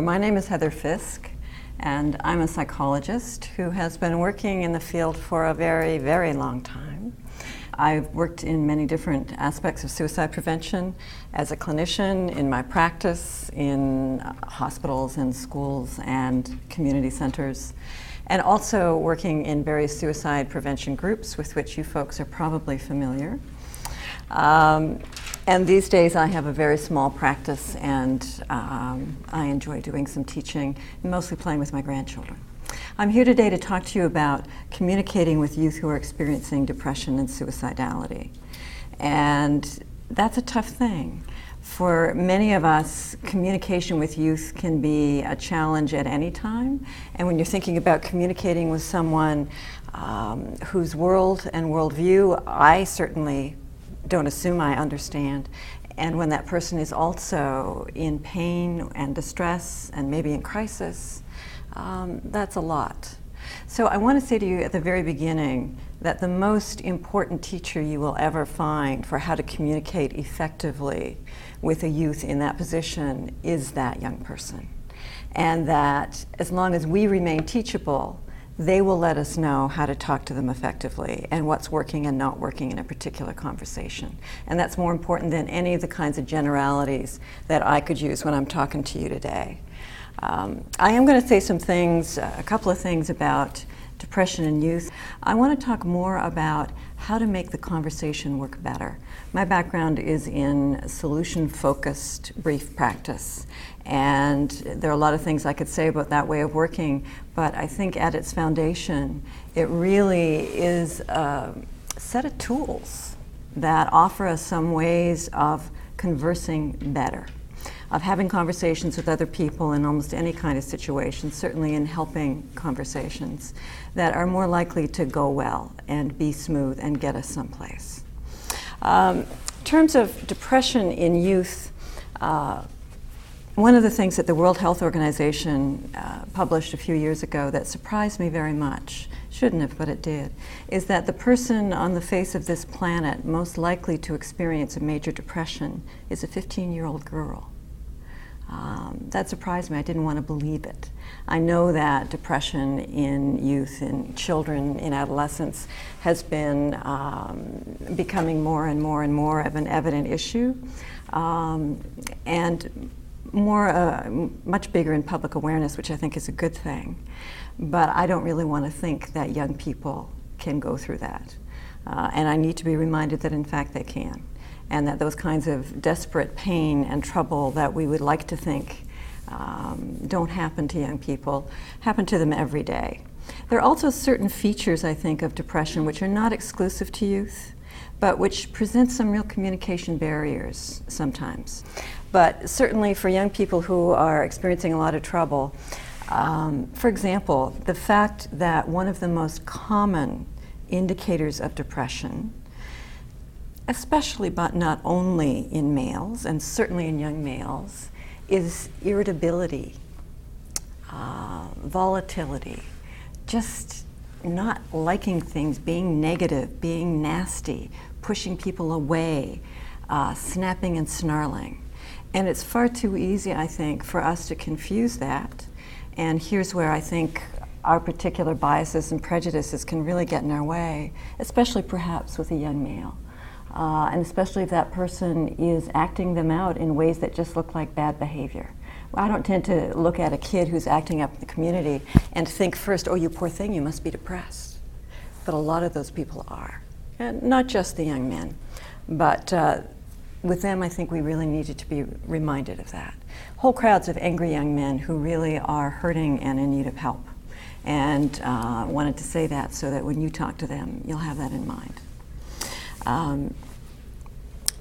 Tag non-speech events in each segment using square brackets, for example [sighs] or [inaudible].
My name is Heather Fiske, and I'm a psychologist who has been working in the field for a very, very long time. I've worked in many different aspects of suicide prevention as a clinician in my practice in hospitals and schools and community centers, and also working in various suicide prevention groups with which you folks are probably familiar. Um, and these days I have a very small practice and um, I enjoy doing some teaching, mostly playing with my grandchildren. I'm here today to talk to you about communicating with youth who are experiencing depression and suicidality. And that's a tough thing. For many of us, communication with youth can be a challenge at any time. And when you're thinking about communicating with someone um, whose world and worldview I certainly don't assume I understand. And when that person is also in pain and distress and maybe in crisis, um, that's a lot. So I want to say to you at the very beginning that the most important teacher you will ever find for how to communicate effectively with a youth in that position is that young person. And that as long as we remain teachable, they will let us know how to talk to them effectively and what's working and not working in a particular conversation. And that's more important than any of the kinds of generalities that I could use when I'm talking to you today. Um, I am going to say some things, uh, a couple of things about depression in youth. I want to talk more about how to make the conversation work better. My background is in solution focused brief practice. And there are a lot of things I could say about that way of working, but I think at its foundation, it really is a set of tools that offer us some ways of conversing better, of having conversations with other people in almost any kind of situation, certainly in helping conversations, that are more likely to go well and be smooth and get us someplace. Um, in terms of depression in youth, uh, one of the things that the World Health Organization uh, published a few years ago that surprised me very much, shouldn't have, but it did, is that the person on the face of this planet most likely to experience a major depression is a 15 year old girl. Um, that surprised me. I didn't want to believe it. I know that depression in youth, in children, in adolescents has been um, becoming more and more and more of an evident issue. Um, and more, uh, much bigger in public awareness, which I think is a good thing. But I don't really want to think that young people can go through that. Uh, and I need to be reminded that, in fact, they can. And that those kinds of desperate pain and trouble that we would like to think um, don't happen to young people happen to them every day. There are also certain features, I think, of depression which are not exclusive to youth, but which present some real communication barriers sometimes. But certainly for young people who are experiencing a lot of trouble, um, for example, the fact that one of the most common indicators of depression, especially but not only in males and certainly in young males, is irritability, uh, volatility, just not liking things, being negative, being nasty, pushing people away, uh, snapping and snarling. And it's far too easy, I think, for us to confuse that. And here's where I think our particular biases and prejudices can really get in our way, especially perhaps with a young male. Uh, and especially if that person is acting them out in ways that just look like bad behavior. I don't tend to look at a kid who's acting up in the community and think first, oh, you poor thing, you must be depressed. But a lot of those people are. And not just the young men, but uh, with them, I think we really needed to be reminded of that. Whole crowds of angry young men who really are hurting and in need of help. And uh, wanted to say that so that when you talk to them, you'll have that in mind. Um,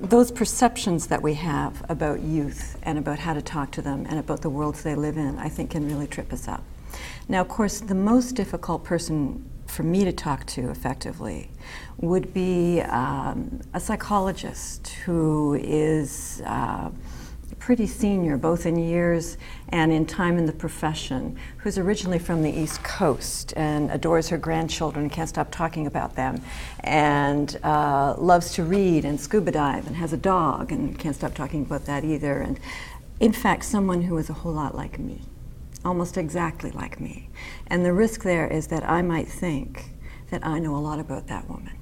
those perceptions that we have about youth and about how to talk to them and about the worlds they live in, I think can really trip us up. Now, of course, the most difficult person for me to talk to effectively would be um, a psychologist who is uh, pretty senior, both in years and in time in the profession, who's originally from the East Coast and adores her grandchildren, can't stop talking about them, and uh, loves to read and scuba dive and has a dog and can't stop talking about that either. And in fact, someone who is a whole lot like me, almost exactly like me. And the risk there is that I might think that I know a lot about that woman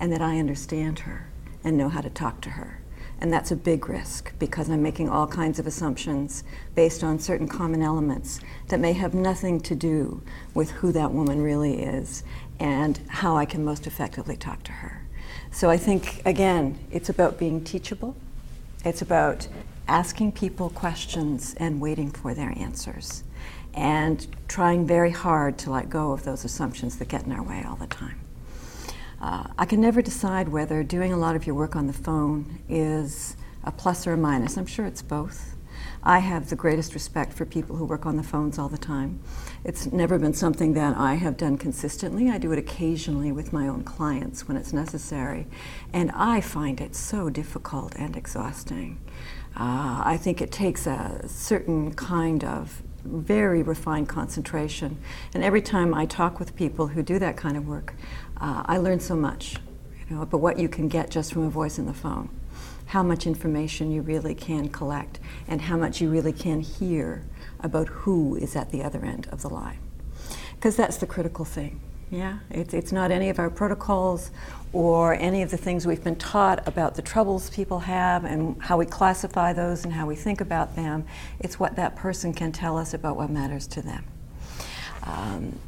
and that I understand her and know how to talk to her. And that's a big risk because I'm making all kinds of assumptions based on certain common elements that may have nothing to do with who that woman really is and how I can most effectively talk to her. So I think, again, it's about being teachable, it's about asking people questions and waiting for their answers, and trying very hard to let go of those assumptions that get in our way all the time. Uh, I can never decide whether doing a lot of your work on the phone is a plus or a minus. I'm sure it's both. I have the greatest respect for people who work on the phones all the time. It's never been something that I have done consistently. I do it occasionally with my own clients when it's necessary. And I find it so difficult and exhausting. Uh, I think it takes a certain kind of very refined concentration. And every time I talk with people who do that kind of work, uh, I learn so much, you know, about what you can get just from a voice in the phone, how much information you really can collect, and how much you really can hear about who is at the other end of the line. Because that's the critical thing. Yeah, it's, it's not any of our protocols or any of the things we've been taught about the troubles people have and how we classify those and how we think about them. It's what that person can tell us about what matters to them. Um,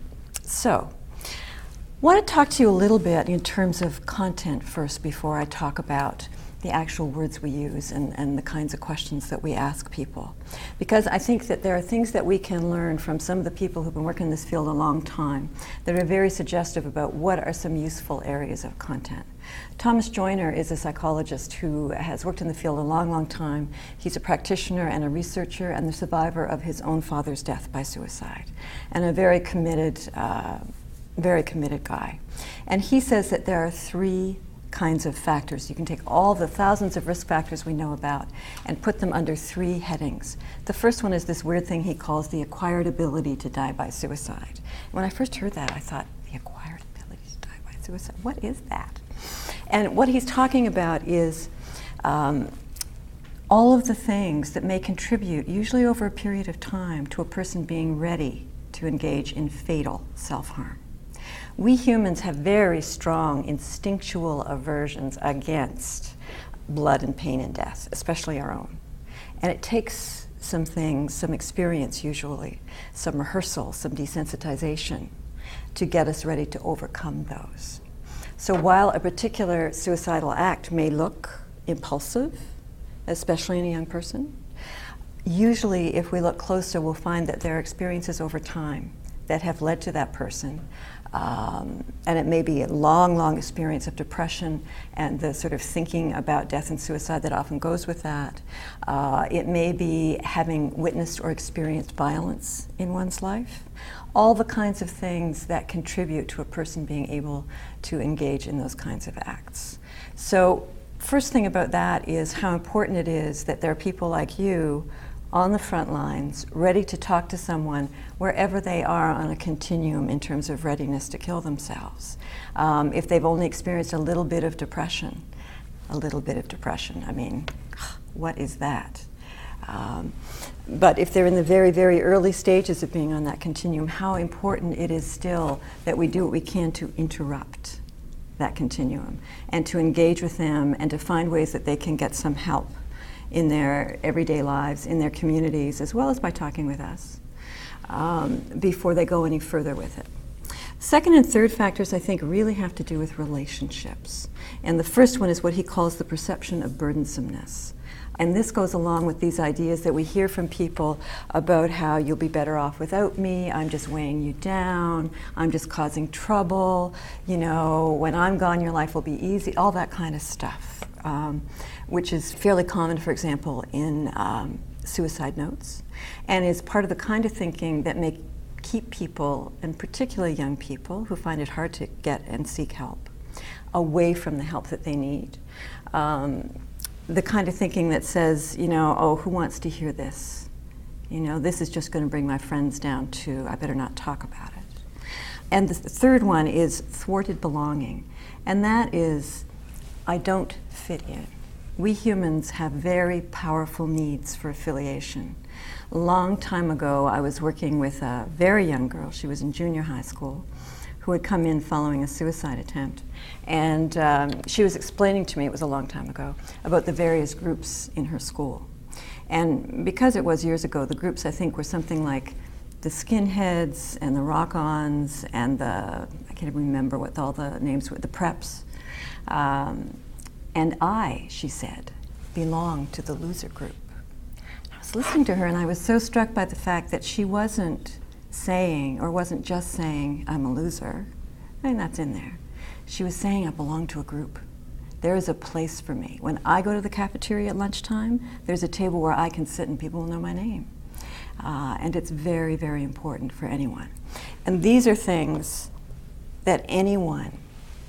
so, I want to talk to you a little bit in terms of content first before I talk about the actual words we use and, and the kinds of questions that we ask people. Because I think that there are things that we can learn from some of the people who've been working in this field a long time that are very suggestive about what are some useful areas of content. Thomas Joiner is a psychologist who has worked in the field a long, long time. He's a practitioner and a researcher and the survivor of his own father's death by suicide, and a very committed, uh, very committed guy. And he says that there are three kinds of factors. You can take all the thousands of risk factors we know about and put them under three headings. The first one is this weird thing he calls the acquired ability to die by suicide. When I first heard that, I thought, the acquired ability to die by suicide? What is that? And what he's talking about is um, all of the things that may contribute, usually over a period of time, to a person being ready to engage in fatal self harm we humans have very strong instinctual aversions against blood and pain and death, especially our own. And it takes some things, some experience usually, some rehearsal, some desensitization to get us ready to overcome those. So while a particular suicidal act may look impulsive, especially in a young person, usually if we look closer, we'll find that there are experiences over time that have led to that person um, and it may be a long, long experience of depression and the sort of thinking about death and suicide that often goes with that. Uh, it may be having witnessed or experienced violence in one's life. All the kinds of things that contribute to a person being able to engage in those kinds of acts. So, first thing about that is how important it is that there are people like you on the front lines, ready to talk to someone wherever they are on a continuum in terms of readiness to kill themselves. Um, if they've only experienced a little bit of depression, a little bit of depression, I mean, [sighs] what is that? Um, but if they're in the very, very early stages of being on that continuum, how important it is still that we do what we can to interrupt that continuum and to engage with them and to find ways that they can get some help in their everyday lives, in their communities, as well as by talking with us um, before they go any further with it. Second and third factors, I think, really have to do with relationships. And the first one is what he calls the perception of burdensomeness. And this goes along with these ideas that we hear from people about how you'll be better off without me, I'm just weighing you down, I'm just causing trouble, you know, when I'm gone, your life will be easy, all that kind of stuff um, which is fairly common, for example, in um, suicide notes, and is part of the kind of thinking that may keep people, and particularly young people who find it hard to get and seek help, away from the help that they need. Um, the kind of thinking that says, you know, oh, who wants to hear this? You know, this is just going to bring my friends down to, I better not talk about it. And the third one is thwarted belonging. And that is, I don't fit in. We humans have very powerful needs for affiliation. A long time ago, I was working with a very young girl, she was in junior high school, who had come in following a suicide attempt. And um, she was explaining to me, it was a long time ago, about the various groups in her school. And because it was years ago, the groups I think were something like the skinheads and the rock ons and the, I can't remember what all the names were, the preps. Um, and I, she said, belong to the loser group. I was listening to her and I was so struck by the fact that she wasn't saying, or wasn't just saying, I'm a loser. I mean, that's in there. She was saying, I belong to a group. There is a place for me. When I go to the cafeteria at lunchtime, there's a table where I can sit and people will know my name. Uh, and it's very, very important for anyone. And these are things that anyone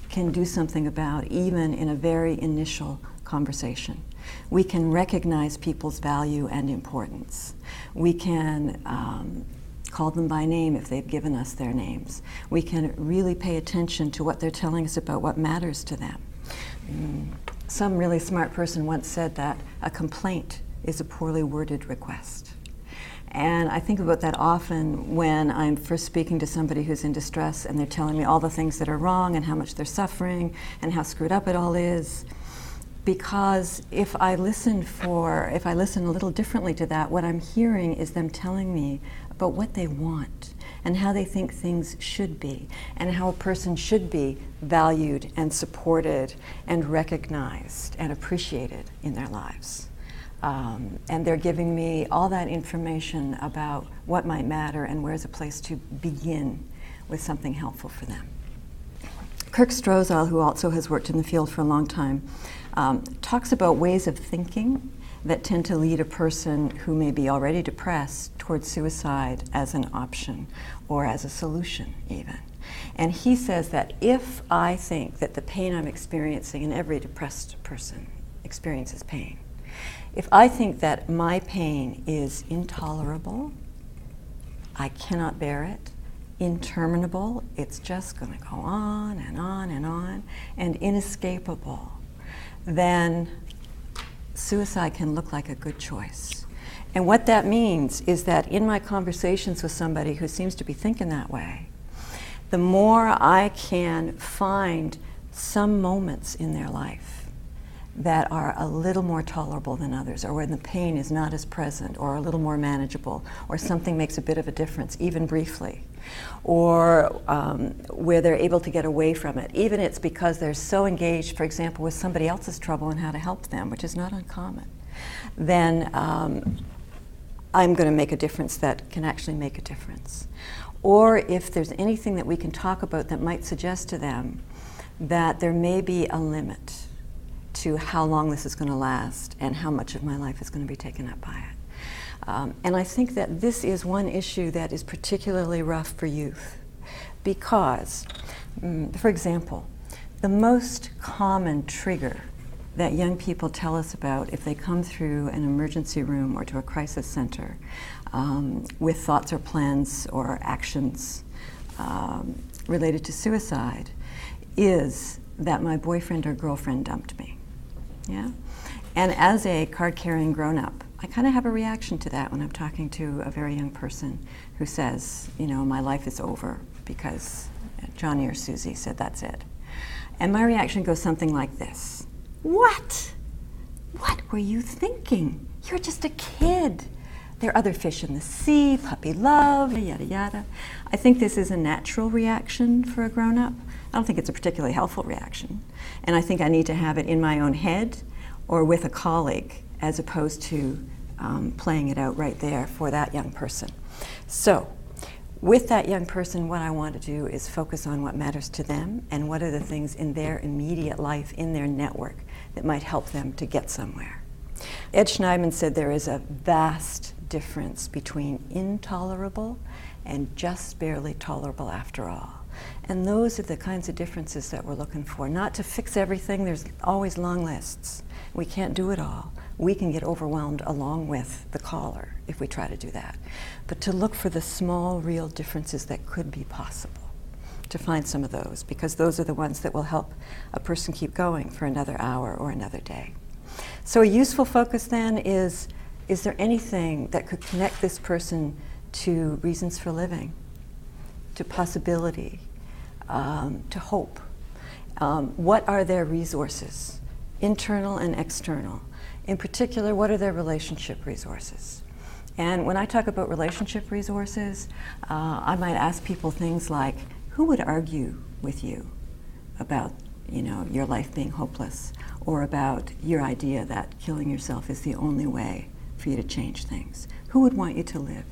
can do something about, even in a very initial conversation. We can recognize people's value and importance. We can um, call them by name if they've given us their names. We can really pay attention to what they're telling us about what matters to them. Mm. Some really smart person once said that a complaint is a poorly worded request. And I think about that often when I'm first speaking to somebody who's in distress and they're telling me all the things that are wrong and how much they're suffering and how screwed up it all is. Because if I listen for, if I listen a little differently to that, what I'm hearing is them telling me about what they want and how they think things should be and how a person should be valued and supported and recognized and appreciated in their lives. Um, and they're giving me all that information about what might matter and where's a place to begin with something helpful for them. Kirk Strosahl, who also has worked in the field for a long time, um, talks about ways of thinking that tend to lead a person who may be already depressed towards suicide as an option or as a solution, even. And he says that if I think that the pain I'm experiencing, and every depressed person experiences pain, if I think that my pain is intolerable, I cannot bear it, interminable, it's just going to go on and on and on, and inescapable, then suicide can look like a good choice. And what that means is that in my conversations with somebody who seems to be thinking that way, the more I can find some moments in their life that are a little more tolerable than others, or when the pain is not as present, or a little more manageable, or something makes a bit of a difference, even briefly, or um, where they're able to get away from it. Even it's because they're so engaged, for example, with somebody else's trouble and how to help them, which is not uncommon. Then um, I'm going to make a difference that can actually make a difference. Or if there's anything that we can talk about that might suggest to them that there may be a limit to how long this is going to last and how much of my life is going to be taken up by it. Um, and I think that this is one issue that is particularly rough for youth because, um, for example, the most common trigger that young people tell us about if they come through an emergency room or to a crisis center um, with thoughts or plans or actions um, related to suicide is that my boyfriend or girlfriend dumped me. Yeah? And as a card carrying grown up, I kind of have a reaction to that when I'm talking to a very young person who says, you know, my life is over because Johnny or Susie said that's it. And my reaction goes something like this What? What were you thinking? You're just a kid. There are other fish in the sea, puppy love, yada yada. I think this is a natural reaction for a grown up. I don't think it's a particularly helpful reaction. And I think I need to have it in my own head or with a colleague as opposed to um, playing it out right there for that young person. So, with that young person, what I want to do is focus on what matters to them and what are the things in their immediate life, in their network, that might help them to get somewhere. Ed Shneidman said there is a vast difference between intolerable and just barely tolerable after all. And those are the kinds of differences that we're looking for. Not to fix everything, there's always long lists. We can't do it all. We can get overwhelmed along with the caller if we try to do that. But to look for the small, real differences that could be possible, to find some of those, because those are the ones that will help a person keep going for another hour or another day. So, a useful focus then is is there anything that could connect this person to reasons for living, to possibility, um, to hope? Um, what are their resources, internal and external? In particular, what are their relationship resources? And when I talk about relationship resources, uh, I might ask people things like, who would argue with you about, you know, your life being hopeless, or about your idea that killing yourself is the only way for you to change things? Who would want you to live?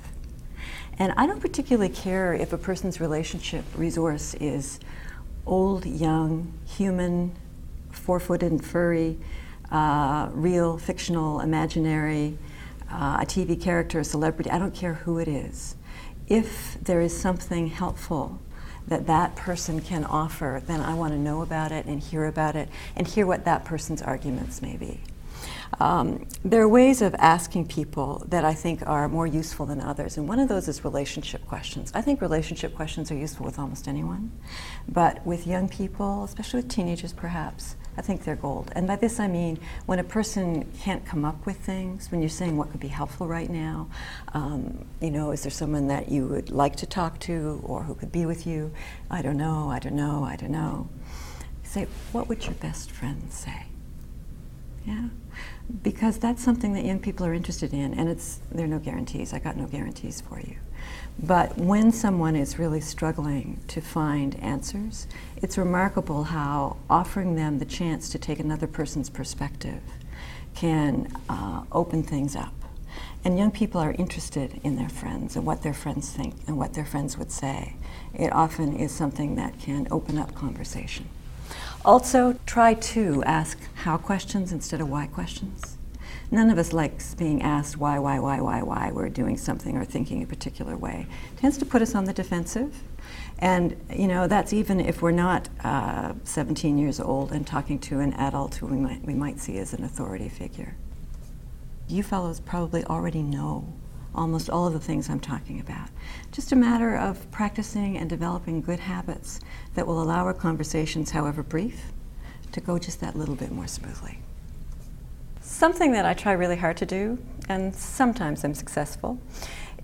And I don't particularly care if a person's relationship resource is old, young, human, four footed and furry, uh, real, fictional, imaginary, uh, a TV character, a celebrity. I don't care who it is. If there is something helpful that that person can offer, then I want to know about it and hear about it and hear what that person's arguments may be. Um, there are ways of asking people that I think are more useful than others, and one of those is relationship questions. I think relationship questions are useful with almost anyone, but with young people, especially with teenagers perhaps, I think they're gold. And by this I mean when a person can't come up with things, when you're saying what could be helpful right now, um, you know, is there someone that you would like to talk to or who could be with you? I don't know, I don't know, I don't know. Say, what would your best friend say? Yeah because that's something that young people are interested in, and it's there are no guarantees. I got no guarantees for you. But when someone is really struggling to find answers, it's remarkable how offering them the chance to take another person's perspective can uh, open things up. And young people are interested in their friends and what their friends think and what their friends would say. It often is something that can open up conversation. Also, try to ask how questions instead of why questions. None of us likes being asked why, why, why, why, why we're doing something or thinking a particular way. It tends to put us on the defensive. And, you know, that's even if we're not uh, 17 years old and talking to an adult who we might, we might see as an authority figure. You fellows probably already know almost all of the things I'm talking about. Just a matter of practicing and developing good habits that will allow our conversations, however brief, to go just that little bit more smoothly. Something that I try really hard to do, and sometimes I'm successful,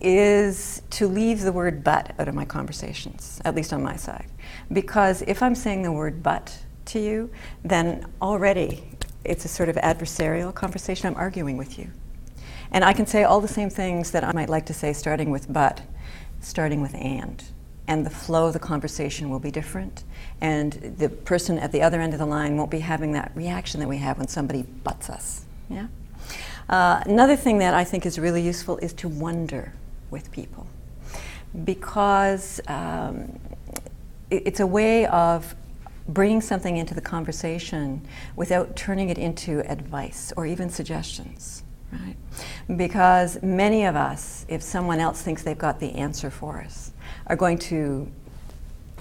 is to leave the word but out of my conversations, at least on my side. Because if I'm saying the word but to you, then already it's a sort of adversarial conversation. I'm arguing with you. And I can say all the same things that I might like to say, starting with but, starting with and. And the flow of the conversation will be different. And the person at the other end of the line won't be having that reaction that we have when somebody butts us. Yeah? Uh, another thing that I think is really useful is to wonder with people. Because um, it, it's a way of bringing something into the conversation without turning it into advice or even suggestions right? Because many of us, if someone else thinks they've got the answer for us, are going to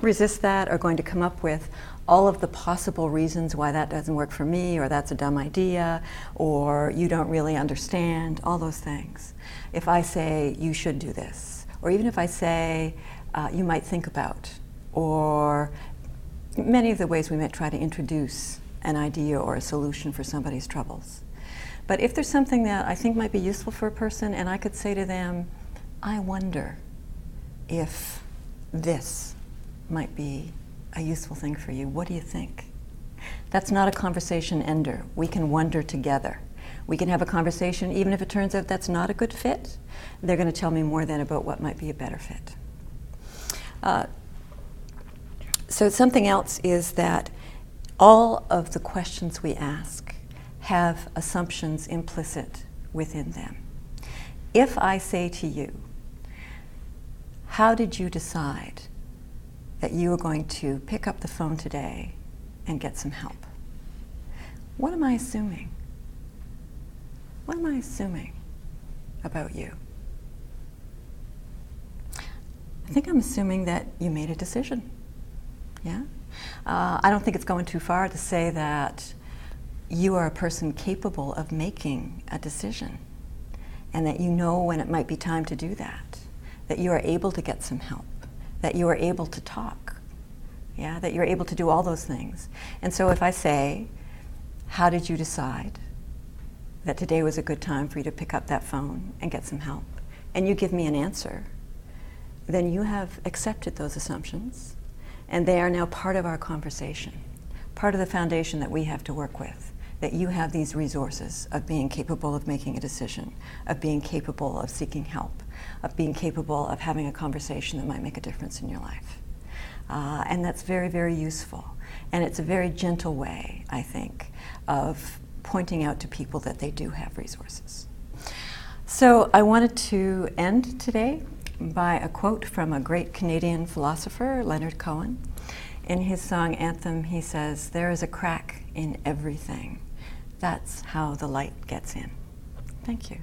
resist that, are going to come up with all of the possible reasons why that doesn't work for me, or that's a dumb idea, or you don't really understand, all those things. If I say, you should do this, or even if I say, uh, you might think about, or many of the ways we might try to introduce an idea or a solution for somebody's troubles. But if there's something that I think might be useful for a person, and I could say to them, I wonder if this might be a useful thing for you. What do you think? That's not a conversation ender. We can wonder together. We can have a conversation, even if it turns out that's not a good fit. They're going to tell me more then about what might be a better fit. Uh, so, something else is that all of the questions we ask have assumptions implicit within them. If I say to you, How did you decide that you were going to pick up the phone today and get some help? what am I assuming? What am I assuming about you? I think I'm assuming that you made a decision. Yeah? Uh, I don't think it's going too far to say that you are a person capable of making a decision and that you know when it might be time to do that, that you are able to get some help, that you are able to talk, yeah, that you're able to do all those things. And so if I say, How did you decide that today was a good time for you to pick up that phone and get some help? And you give me an answer, then you have accepted those assumptions and they are now part of our conversation, part of the foundation that we have to work with. That you have these resources of being capable of making a decision, of being capable of seeking help, of being capable of having a conversation that might make a difference in your life. Uh, and that's very, very useful. And it's a very gentle way, I think, of pointing out to people that they do have resources. So I wanted to end today by a quote from a great Canadian philosopher, Leonard Cohen. In his song Anthem, he says, There is a crack in everything. That's how the light gets in. Thank you.